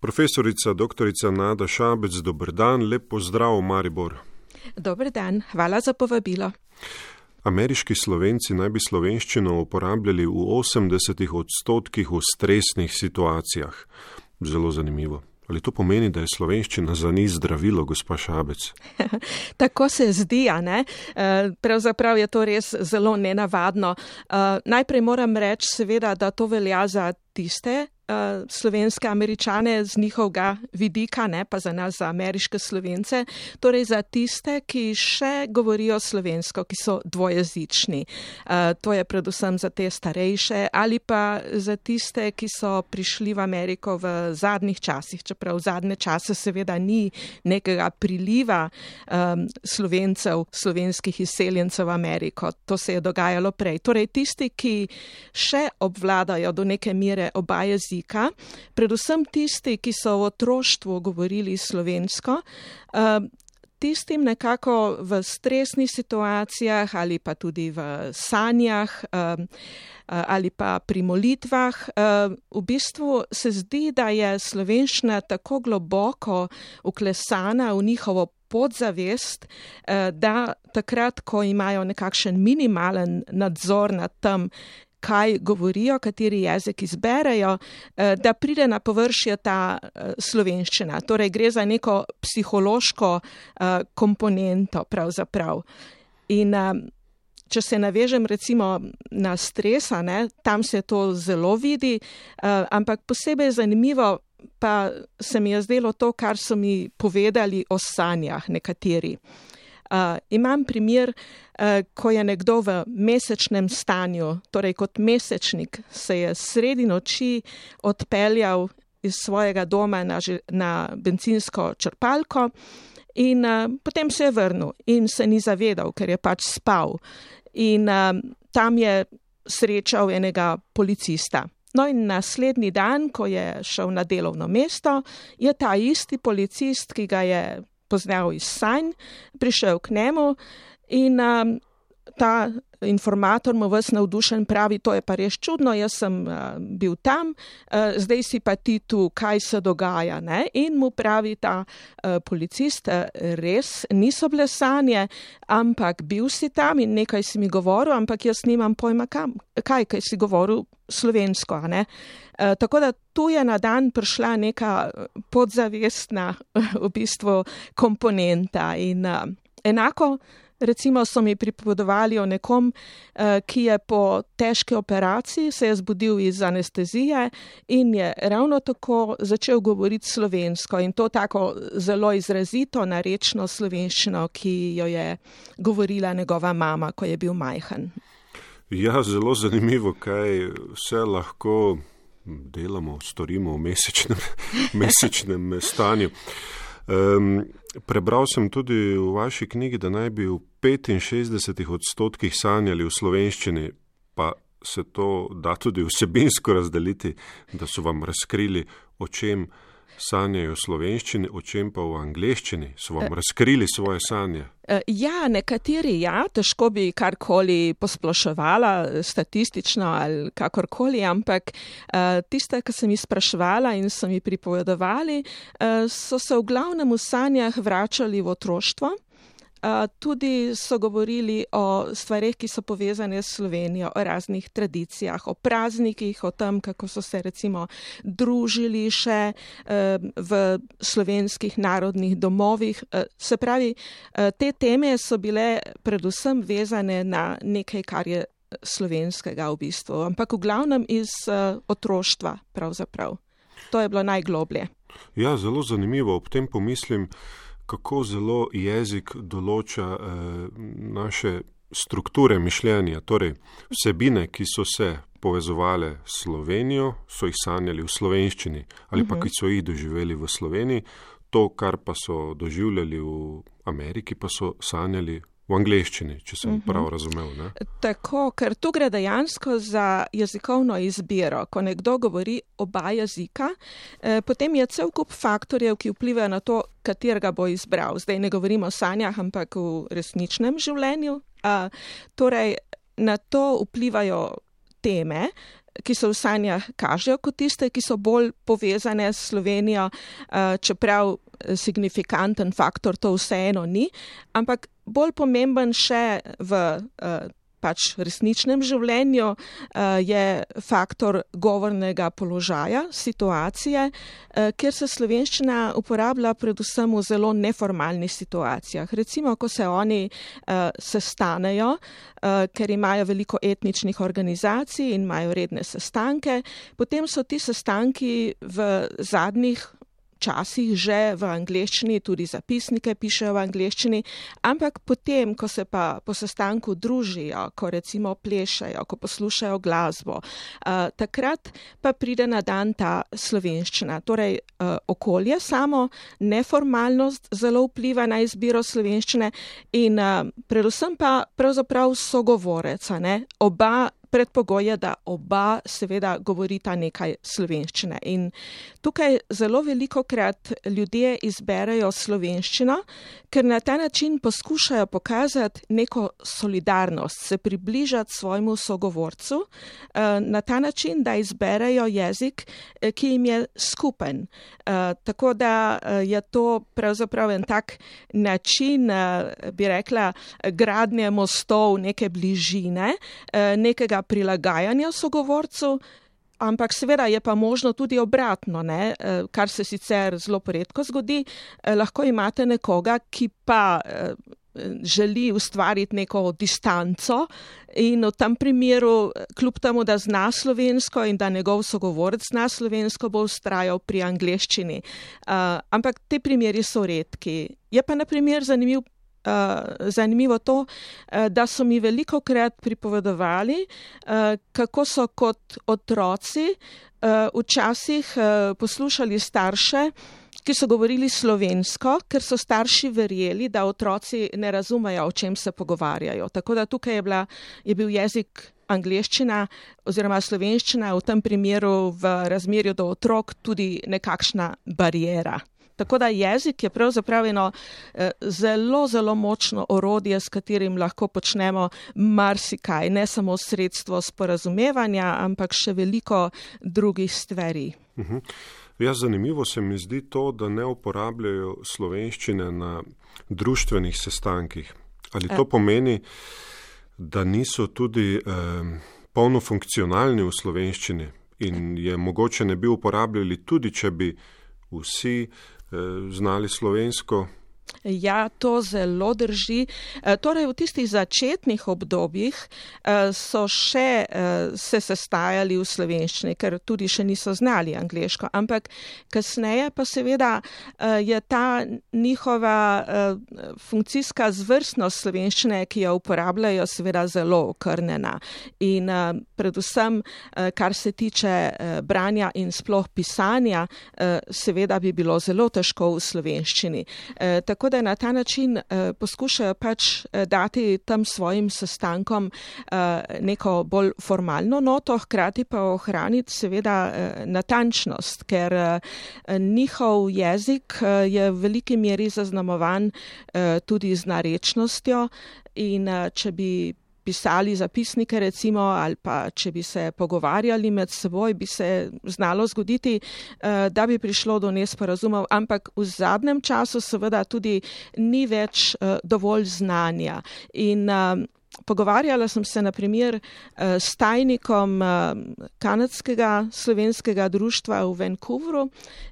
Profesorica dr. Nada Šabec, dober dan, lep pozdrav, Maribor. Dober dan, hvala za povabilo. Ameriški slovenci naj bi slovenščino uporabljali v 80 odstotkih v stresnih situacijah. Zelo zanimivo. Ali to pomeni, da je slovenščina za njih zdravilo, gospa Šabec? Tako se zdi, a ne? Eh, pravzaprav je to res zelo nenavadno. Eh, najprej moram reči, seveda, da to velja za tiste uh, slovenske američane z njihovega vidika, ne pa za nas, za ameriške slovence, torej za tiste, ki še govorijo slovensko, ki so dvojezični. Uh, to je predvsem za te starejše ali pa za tiste, ki so prišli v Ameriko v zadnjih časih, čeprav v zadnje čase seveda ni nekega priliva um, slovencev, slovenskih izseljencev v Ameriko. To se je dogajalo prej. Torej tisti, ki še obvladajo do neke mere oba jezika, jezika, predvsem tisti, ki so v otroštvu govorili slovensko, eh, tistim nekako v stresnih situacijah ali pa tudi v sanjah eh, ali pa pri molitvah, eh, v bistvu se zdi, da je slovenščina tako globoko uklesana v njihovo podzavest, da takrat, ko imajo nekakšen minimalen nadzor nad tem, kaj govorijo, kateri jezik izberejo, eh, da pride na površje ta eh, slovenščina. Torej gre za neko psihološko eh, komponento pravzaprav. In če se navežem recimo na stresa, ne, tam se to zelo vidi, ampak posebej zanimivo pa se mi je zdelo to, kar so mi povedali o sanjah nekateri. Uh, imam primer, uh, ko je nekdo v mesečnem stanju, torej kot mesečnik, se je sredi noči odpeljal iz svojega doma na, na benzinsko črpalko in uh, potem se je vrnil in se ni zavedal, ker je pač spal. In uh, tam je srečal enega policista. No in naslednji dan, ko je šel na delovno mesto, je ta isti policist, ki ga je poznal iz sanj, prišel k njemu in um, ta informator mu vse navdušen pravi, to je pa res čudno, jaz sem uh, bil tam, uh, zdaj si pa ti tu, kaj se dogaja. Ne? In mu pravi ta uh, policist, uh, res niso bile sanje, ampak bil si tam in nekaj si mi govoril, ampak jaz nimam pojma kam, kaj, kaj si govoril slovensko. Uh, tako da tu je na dan prišla neka podzavestna v bistvu komponenta in uh, enako. Recimo so mi pripovedovali o nekom, eh, ki je po težki operaciji se je zbudil iz anestezije in je ravno tako začel govoriti slovensko in to tako zelo izrazito narečno slovenščino, ki jo je govorila njegova mama, ko je bil majhen. Ja, zelo zanimivo, kaj vse lahko delamo, storimo v mesečnem, mesečnem stanju. Um, prebral sem tudi v vaši knjigi, da naj bi v 65 odstotkih sanjali v slovenščini, pa se to da tudi vsebinsko razdeliti, da so vam razkrili, o čem sanjajo slovenščini, o čem pa v angleščini, so vam razkrili svoje sanje. E, ja, nekateri ja, težko bi karkoli posploševala statistično ali kakorkoli, ampak tiste, ki sem jih spraševala in so mi pripovedovali, so se v glavnem v sanjah vračali v otroštvo. Tudi so govorili o stvarih, ki so povezane s Slovenijo, o raznih tradicijah, o praznikih, o tem, kako so se recimo družili še v slovenskih narodnih domovih. Se pravi, te teme so bile predvsem vezane na nekaj, kar je slovenskega v bistvu, ampak v glavnem iz otroštva pravzaprav. To je bilo najgloblje. Ja, zelo zanimivo. Ob tem pomislim, kako zelo jezik določa eh, naše strukture mišljenja, torej vsebine, ki so se povezovale s Slovenijo, so jih sanjali v slovenščini ali pa mhm. ki so jih doživeli v Sloveniji, to, kar pa so doživljali v Ameriki, pa so sanjali v angleščini, če sem uh mhm. -huh. prav razumel. Ne? Tako, ker tu gre dejansko za jezikovno izbiro. Ko nekdo govori oba jezika, eh, potem je cel kup faktorjev, ki vplivajo na to, katerega bo izbral. Zdaj ne govorimo o sanjah, ampak v resničnem življenju. Eh, torej, na to vplivajo teme, ki se v sanjah kažejo kot tiste, ki so bolj povezane s Slovenijo, čeprav signifikanten faktor to vseeno ni, ampak bolj pomemben še v pač resničnem življenju uh, je faktor govornega položaja, situacije, uh, kjer se slovenščina uporablja predvsem v zelo neformalnih situacijah. Recimo, ko se oni sestanejo, ker imajo veliko etničnih organizacij in imajo redne sestanke, potem so ti sestanki v zadnjih včasih že v angleščini, tudi zapisnike pišejo v angleščini, ampak potem, ko se pa po sestanku družijo, ko recimo plešajo, ko poslušajo glasbo, uh, takrat pa pride na dan ta slovenščina. Torej, uh, okolje samo, neformalnost zelo vpliva na izbiro slovenščine in uh, predvsem pa pravzaprav sogovorec, ne? oba predpogoj je, da oba seveda govorita nekaj slovenščine. In tukaj zelo veliko krat ljudje izberejo slovenščino, ker na ta način poskušajo pokazati neko solidarnost, se približati svojemu sogovorcu eh, na ta način, da izberejo jezik, eh, ki jim je skupen. Eh, tako da je to pravzaprav en tak način, bi rekla, gradnje mostov, neke bližine, nekega prilagajanja sogovorcu, ampak seveda je pa možno tudi obratno, ne? Eh, kar se sicer zelo poredko zgodi. Eh, lahko imate nekoga, ki pa eh, želi ustvariti neko distanco in v tem primeru, kljub temu, da zna slovensko in da njegov sogovorec zna slovensko, bo ustrajal pri angleščini. Ampak te primeri so redki. Je pa na primer zanimiv uh, zanimivo to, uh, da so mi veliko krat pripovedovali, uh, kako so kot otroci uh, včasih uh, poslušali starše, ki so govorili slovensko, ker so starši verjeli, da otroci ne razumejo, o čem se pogovarjajo. Tako da tukaj je, bila, je bil jezik. Angliščina oziroma slovenščina v tem primeru v razmerju do otrok tudi nekakšna barijera. Tako da jezik je pravzaprav eno eh, zelo, zelo močno orodje, s katerim lahko počnemo marsikaj, ne samo sredstvo sporazumevanja, ampak še veliko drugih stvari. Mhm. Ja, zanimivo se mi zdi to, da ne uporabljajo slovenščine na društvenih sestankih. Ali to e. pomeni, da niso tudi eh, polno funkcionalni v slovenščini in je mogoče ne bi uporabljali tudi, če bi vsi znali slovensko, Ja, to zelo drži. E, torej, v tistih začetnih obdobjih e, so še e, se sestajali v slovenščini, ker tudi še niso znali angliško, ampak kasneje pa seveda je ta njihova funkcijska zvrstnost slovenščine, ki jo uporabljajo, seveda zelo okrnjena. In predvsem, kar se tiče branja in sploh pisanja, seveda bi bilo zelo težko v slovenščini. Tako da na ta način uh, poskušajo pač uh, dati tam svojim sestankom uh, neko bolj formalno noto, hkrati pa ohraniti seveda uh, natančnost, ker uh, njihov jezik uh, je v veliki meri zaznamovan uh, tudi z narečnostjo in uh, če bi pisali zapisnike, recimo, ali pa če bi se pogovarjali med seboj, bi se znalo zgoditi, eh, da bi prišlo do nesporazumov, ampak v zadnjem času seveda tudi ni več eh, dovolj znanja. In, eh, Pogovarjala sem se na primer s tajnikom kanadskega slovenskega društva v Vancouveru,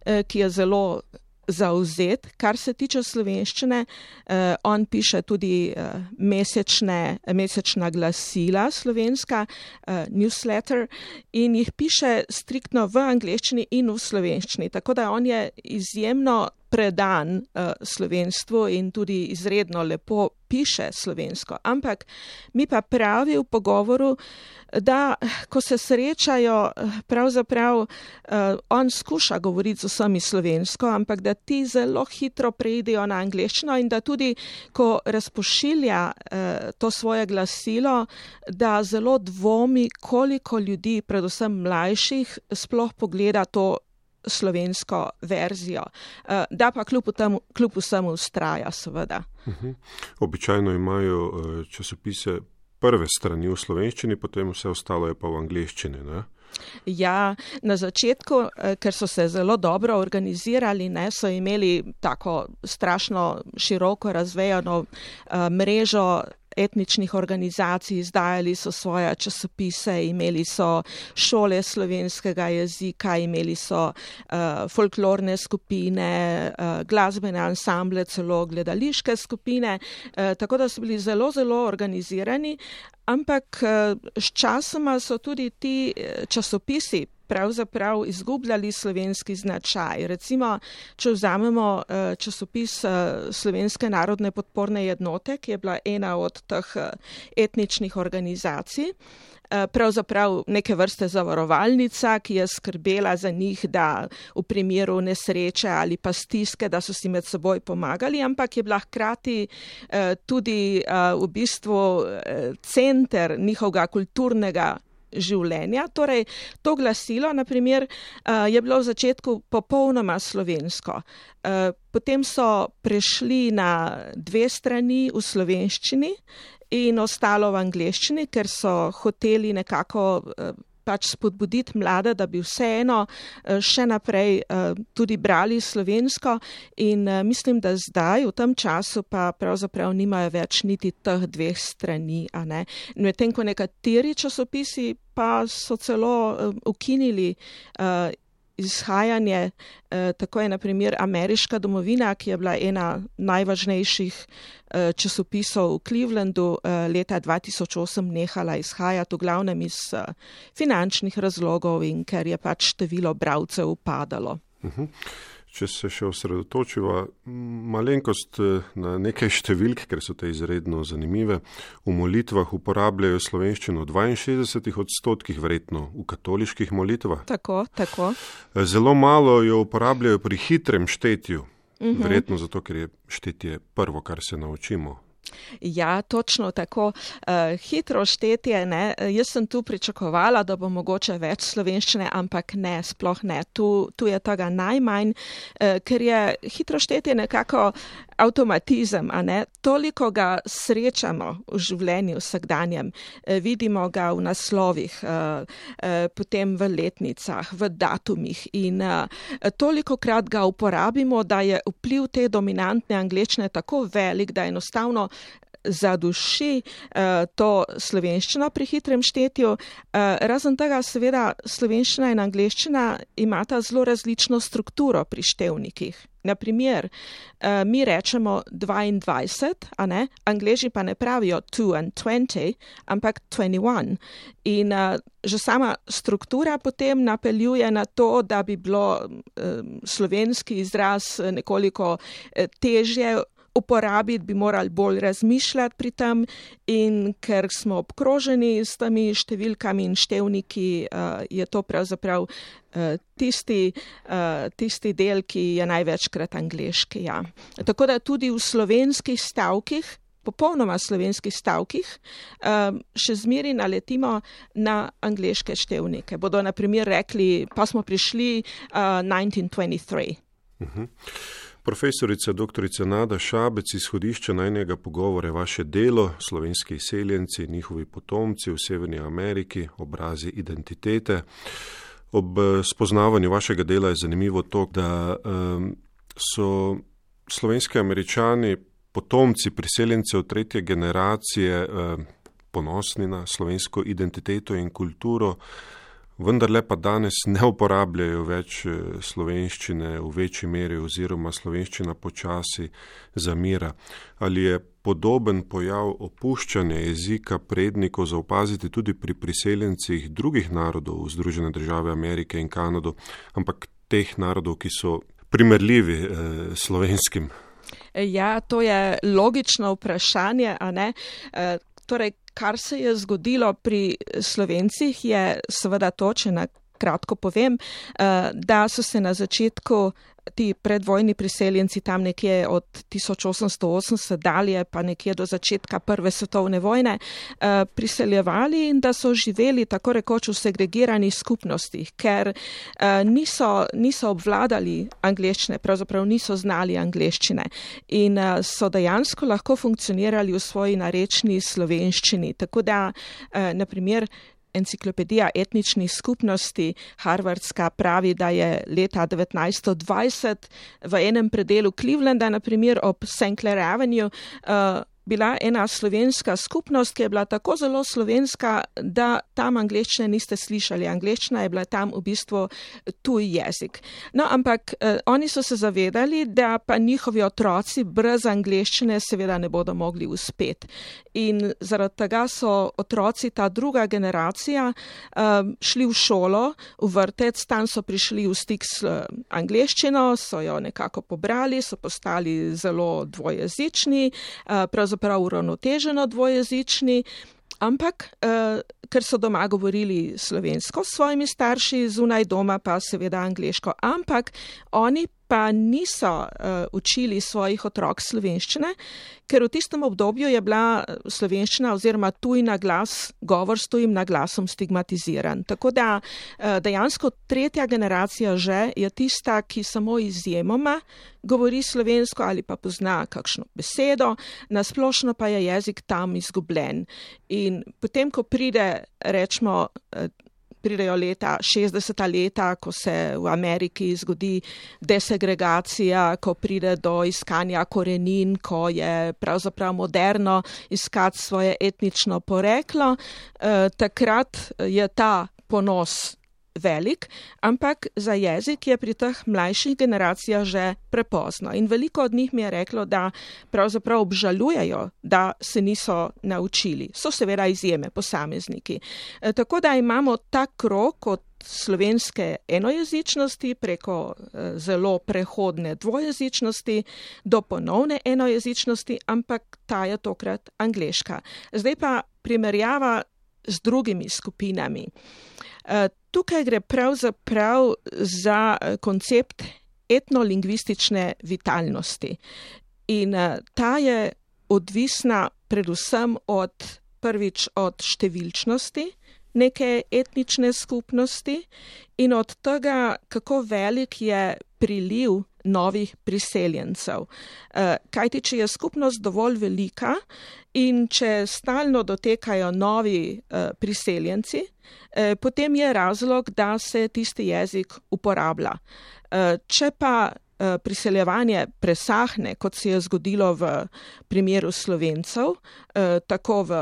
ki je zelo zauzet, kar se tiče slovenščine. Uh, on piše tudi uh, mesečne, mesečna glasila slovenska, uh, newsletter in jih piše striktno v angleščini in v slovenščini. Tako da on je izjemno predan uh, slovenstvu in tudi izredno lepo piše slovensko. Ampak mi pa pravi v pogovoru, da ko se srečajo, pravzaprav uh, on skuša govoriti z vsemi slovensko, ampak da ti zelo hitro preidejo na angliščino in da tudi, ko razpošilja uh, to svoje glasilo, da zelo dvomi, koliko ljudi, predvsem mlajših, sploh pogleda to slovensko verzijo, eh, da pa kljub, temu, kljub vsemu ustraja, seveda. Mhm. Običajno imajo eh, časopise prve strani v slovenščini, potem vse ostalo je pa v angliščini. Ne? Ja, na začetku, eh, ker so se zelo dobro organizirali, ne, so imeli tako strašno široko razvejano uh, mrežo etničnih organizacij, izdajali so svoje časopise, imeli so šole slovenskega jezika, imeli so uh, folklorne skupine, uh, glasbene ansamble, celo gledališke skupine, uh, tako da so bili zelo, zelo organizirani, ampak uh, s časoma so tudi ti časopisi pravzaprav izgubljali slovenski značaj. Recimo, če vzamemo eh, časopis eh, Slovenske narodne podporne jednote, ki je bila ena od teh eh, etničnih organizacij, pravzaprav neke vrste zavarovalnica, ki je skrbela za njih, da v primeru nesreče ali pa stiske, da so si med seboj pomagali, ampak je bila hkrati tudi v bistvu center njihovega kulturnega življenja. Torej, to glasilo, naprimer, uh, je bilo v začetku popolnoma slovensko. Uh, potem so prešli na dve strani v slovenščini in ostalo v angleščini, ker so hoteli nekako. Pač spodbuditi mlade, da bi vseeno eh, še naprej eh, tudi brali slovensko in eh, mislim, da zdaj v tem času pa pravzaprav nimajo več niti teh dveh strani. Medtem ko nekateri časopisi pa so celo ukinili izhajanje, eh, tako je naprimer Ameriška domovina, ki je bila ena najvažnejših eh, časopisov v Clevelandu eh, leta 2008 nehala izhajati v glavnem iz finančnih razlogov in ker je pač število bravcev upadalo. Uh mhm. -huh če se še osredotočiva malenkost eh, na nekaj številk, ker so te izredno zanimive, v molitvah uporabljajo slovenščino v 62 odstotkih, verjetno v katoliških molitvah. Tako, tako. Eh, zelo malo jo uporabljajo pri hitrem štetju, mhm. verjetno zato, ker je štetje prvo, kar se naučimo. Ja, točno tako. Uh, hitro štetje. Ne? Jaz sem tu pričakovala, da bo mogoče več slovenščine, ampak ne, sploh ne. Tu, tu je tega najmanj, uh, ker je hitro štetje nekako avtomatizem. Toliko ga srečamo v življenju vsakdanjem. Uh, vidimo ga v naslovih, uh, uh, potem v letnicah, v datumih in uh, toliko krat ga uporabimo, da je vpliv te dominantne angleščine tako velik, da enostavno zaduši uh, to slovenščino pri hitrem štetju. Uh, razen tega, seveda, slovenščina in angliščina imata zelo različno strukturo pri števnikih. Naprimer, uh, mi rečemo 22, a ne, angliži pa ne pravijo 2 and 20, ampak 21. In uh, že sama struktura potem napeljuje na to, da bi bilo uh, slovenski izraz nekoliko uh, težje uporabiti, bi morali bolj razmišljati pri tem in ker smo obkroženi s temi številkami in števniki, uh, je to pravzaprav uh, tisti, uh, tisti del, ki je največkrat angliški. Ja. Tako da tudi v slovenskih stavkih, popolnoma slovenskih stavkih, še zmeri naletimo na angliške števnike. Bodo naprimer rekli, pa smo prišli uh, 1923. Uh -huh. Profesorica dr. Nada Šabec izhodišče najnega pogovora je vaše delo, slovenski izseljenci, njihovi potomci v Severni Ameriki, obrazi identitete. Ob eh, spoznavanju vašega dela je zanimivo to, da um, so slovenski američani, potomci priseljencev tretje generacije, um, ponosni na slovensko identiteto in kulturo vendarle pa danes ne uporabljajo več eh, slovenščine v večji meri oziroma slovenščina počasi zamira. Ali je podoben pojav opuščanja jezika prednikov zaupaziti tudi pri priseljencih drugih narodov v Združene države Amerike in Kanado, ampak teh narodov, ki so primerljivi eh, slovenskim? Ja, to je logično vprašanje, a ne? E, torej, kar se je zgodilo pri slovencih, je seveda to, če na kratko povem, eh, da so se na začetku ti predvojni priseljenci tam nekje od 1880 dalje, pa nekje do začetka Prve svetovne vojne, eh, priseljevali in da so živeli tako rekoč v segregiranih skupnostih, ker eh, niso, niso obvladali angleščine, pravzaprav niso znali angleščine in so dejansko lahko funkcionirali v svoji narečni slovenščini. Tako da, naprimer, enciklopedija etničnih skupnosti Harvardska pravi, da je leta 1920 v enem predelu Clevelanda, naprimer ob St. Clair Avenue, uh, bila ena slovenska skupnost, ki je bila tako zelo slovenska, da tam angliščine niste slišali. Angliščina je bila tam v bistvu tuj jezik. No, ampak eh, oni so se zavedali, da pa njihovi otroci brez angliščine seveda ne bodo mogli uspeti. In zaradi tega so otroci, ta druga generacija, eh, šli v šolo, v vrtec, tam so prišli v stik s eh, angliščino, so jo nekako pobrali, so postali zelo dvojezični. Eh, pravzaprav uravnoteženo dvojezični, ampak uh, ker so doma govorili slovensko s svojimi starši, zunaj doma pa seveda angliško, ampak oni pa niso uh, učili svojih otrok slovenščine, ker v tistem obdobju je bila eh, slovenščina oziroma tuj na glas, govor s tujim naglasom stigmatiziran. Tako da uh, dejansko tretja generacija že je tista, ki samo izjemoma govori slovensko ali pa pozna kakšno besedo, nasplošno pa je jezik tam izgubljen. In potem, ko pride, rečemo, pridejo leta 60. leta, ko se v Ameriki zgodi desegregacija, ko pride do iskanja korenin, ko je pravzaprav moderno iskati svoje etnično poreklo, eh, takrat je ta ponos velik, ampak za jezik je pri teh mlajših generacijah že prepozno. In veliko od njih mi je reklo, da pravzaprav obžalujejo, da se niso naučili. So seveda izjeme, posamezniki. E, tako da imamo ta krok od slovenske enojezičnosti preko e, zelo prehodne dvojezičnosti do ponovne enojezičnosti, ampak ta je tokrat angliška. Zdaj pa primerjava z drugimi skupinami. E, tukaj gre pravzaprav za eh, koncept etnolingvistične vitalnosti. In eh, ta je odvisna predvsem od prvič od številčnosti neke etnične skupnosti in od tega, kako velik je priliv novih priseljencev. Eh, kajti, če je skupnost dovolj velika in če stalno dotekajo novi eh, priseljenci, eh, potem je razlog, da se tisti jezik uporablja. Če pa priseljevanje presahne, kot se je zgodilo v primeru slovencev, tako v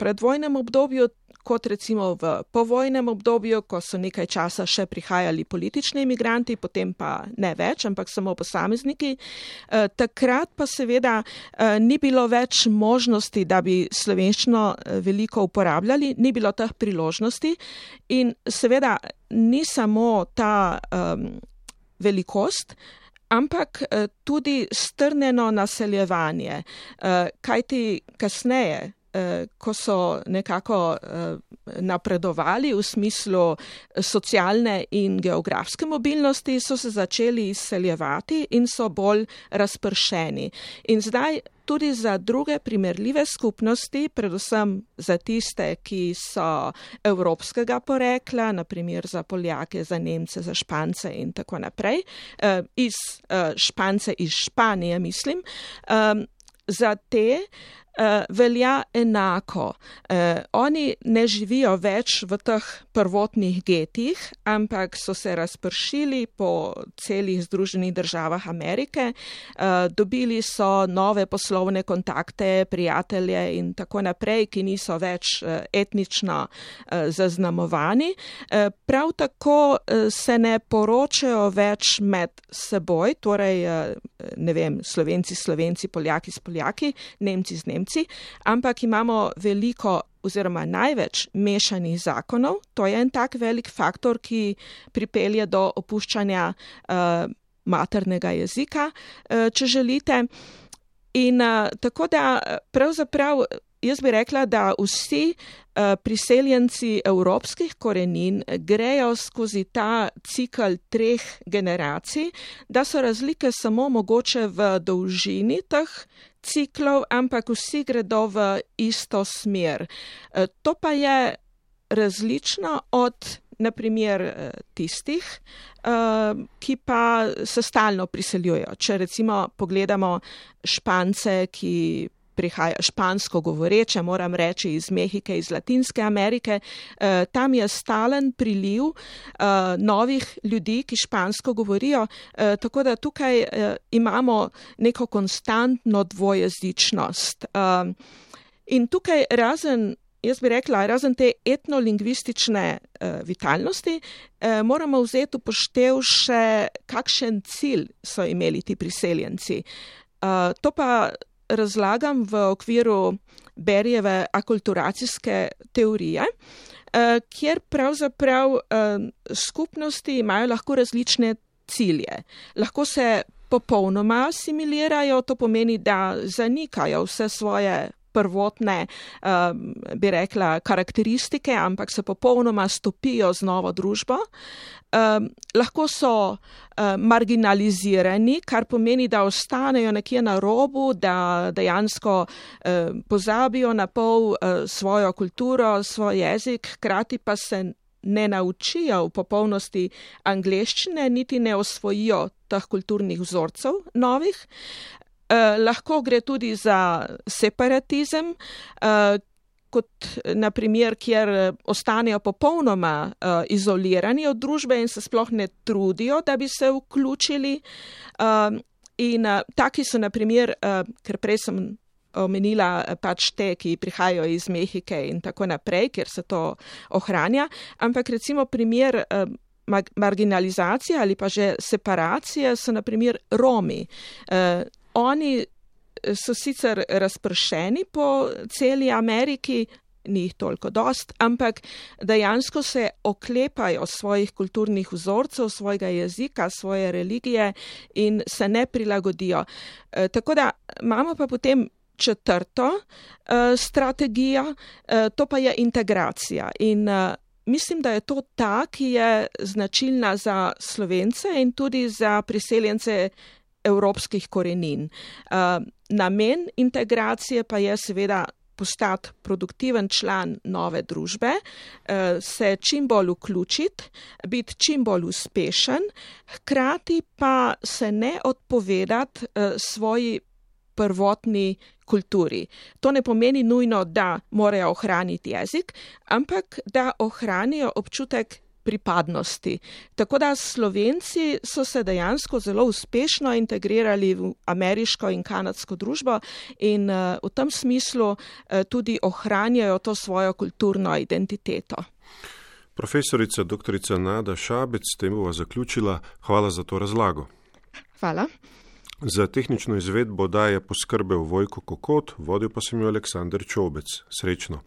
predvojnem obdobju, kot recimo v povojnem obdobju, ko so nekaj časa še prihajali politični imigranti, potem pa ne več, ampak samo posamezniki. Eh, takrat pa seveda eh, ni bilo več možnosti, da bi slovenščino eh, veliko uporabljali, ni bilo teh priložnosti in seveda ni samo ta um, velikost, ampak tudi strneno naseljevanje, kajti kasneje, ko so nekako eh, napredovali v smislu socialne in geografske mobilnosti, so se začeli izseljevati in so bolj razpršeni. In zdaj tudi za druge primerljive skupnosti, predvsem za tiste, ki so evropskega porekla, naprimer za Poljake, za Nemce, za Špance in tako naprej, eh, iz Špance iz Španije, mislim, za te velja enako. Uh, oni ne živijo več v teh prvotnih getih, ampak so se razpršili po celih Združenih državah Amerike, uh, dobili so nove poslovne kontakte, prijatelje in tako naprej, ki niso več uh, etnično uh, zaznamovani. Uh, prav tako uh, se ne poročajo več med seboj, torej uh, ne vem, slovenci, slovenci, poljaki poljaki, nemci z nemci. Nemci, ampak imamo veliko oziroma največ mešanih zakonov. To je en tak velik faktor, ki pripelje do opuščanja uh, maternega jezika, uh, če želite. In uh, tako da pravzaprav jaz bi rekla, da vsi uh, priseljenci evropskih korenin grejo skozi ta cikl treh generacij, da so razlike samo mogoče v dolžini teh ciklov, ampak vsi gredo v isto smer. Uh, to pa je različno od naprimer uh, tistih, uh, ki pa se stalno priseljujejo. Če recimo pogledamo špance, ki prihaja špansko govoreče, moram reči iz Mehike, iz Latinske Amerike. Tam je stalen priliv novih ljudi, ki špansko govorijo, tako da tukaj imamo neko konstantno dvojezičnost. In tukaj razen jaz bi rekla, razen te etnolingvistične uh, vitalnosti, uh, moramo vzeti upoštev še, kakšen cilj so imeli ti priseljenci. Uh, to pa razlagam v okviru Berjeve akulturacijske teorije, uh, kjer pravzaprav uh, skupnosti imajo lahko različne cilje. Lahko se popolnoma asimilirajo, to pomeni, da zanikajo vse svoje prvotne, um, bi rekla, karakteristike, ampak se popolnoma stopijo z novo družbo. Um, lahko so uh, marginalizirani, kar pomeni, da ostanejo nekje na robu, da dejansko pozabijo na pol svojo kulturo, svoj jezik, hkrati pa se ne naučijo v popolnosti angleščine, niti ne osvojijo teh kulturnih vzorcev novih. Eh, lahko gre tudi za separatizem, uh, kot naprimer, kjer ostanejo popolnoma uh, izolirani od družbe in se sploh ne trudijo, da bi se vključili. Uh, in uh, taki so, naprimer, uh, ker prej sem omenila pač te, ki prihajajo iz Mehike in tako naprej, kjer se to ohranja, ampak recimo primer. Uh, Marginalizacija ali pa že separacija so naprimer Romi. Oni eh, so sicer razpršeni po celi Ameriki, ni jih toliko dost, ampak dejansko se oklepajo svojih kulturnih vzorcev, svojega jezika, svoje religije in se ne prilagodijo. E, tako da imamo pa potem četrto e, strategijo, e, to pa je integracija. In e, mislim, da je to ta, ki je značilna za slovence in tudi za priseljence evropskih korenin. Uh, namen integracije pa je seveda postati produktiven član nove družbe, uh, se čim bolj vključiti, biti čim bolj uspešen, hkrati pa se ne odpovedati uh, svoji prvotni kulturi. To ne pomeni nujno, da morajo ohraniti jezik, ampak da ohranijo občutek pripadnosti. Tako da Slovenci so se dejansko zelo uspešno integrirali v ameriško in kanadsko družbo in uh, v tem smislu uh, tudi ohranjajo to svojo kulturno identiteto. Profesorica dr. Nada Šabec, s tem bova zaključila. Hvala za to razlago. Hvala. Za tehnično izvedbo daje poskrbel Vojko Kokot, vodil pa sem jo Aleksandr Čobec. Srečno.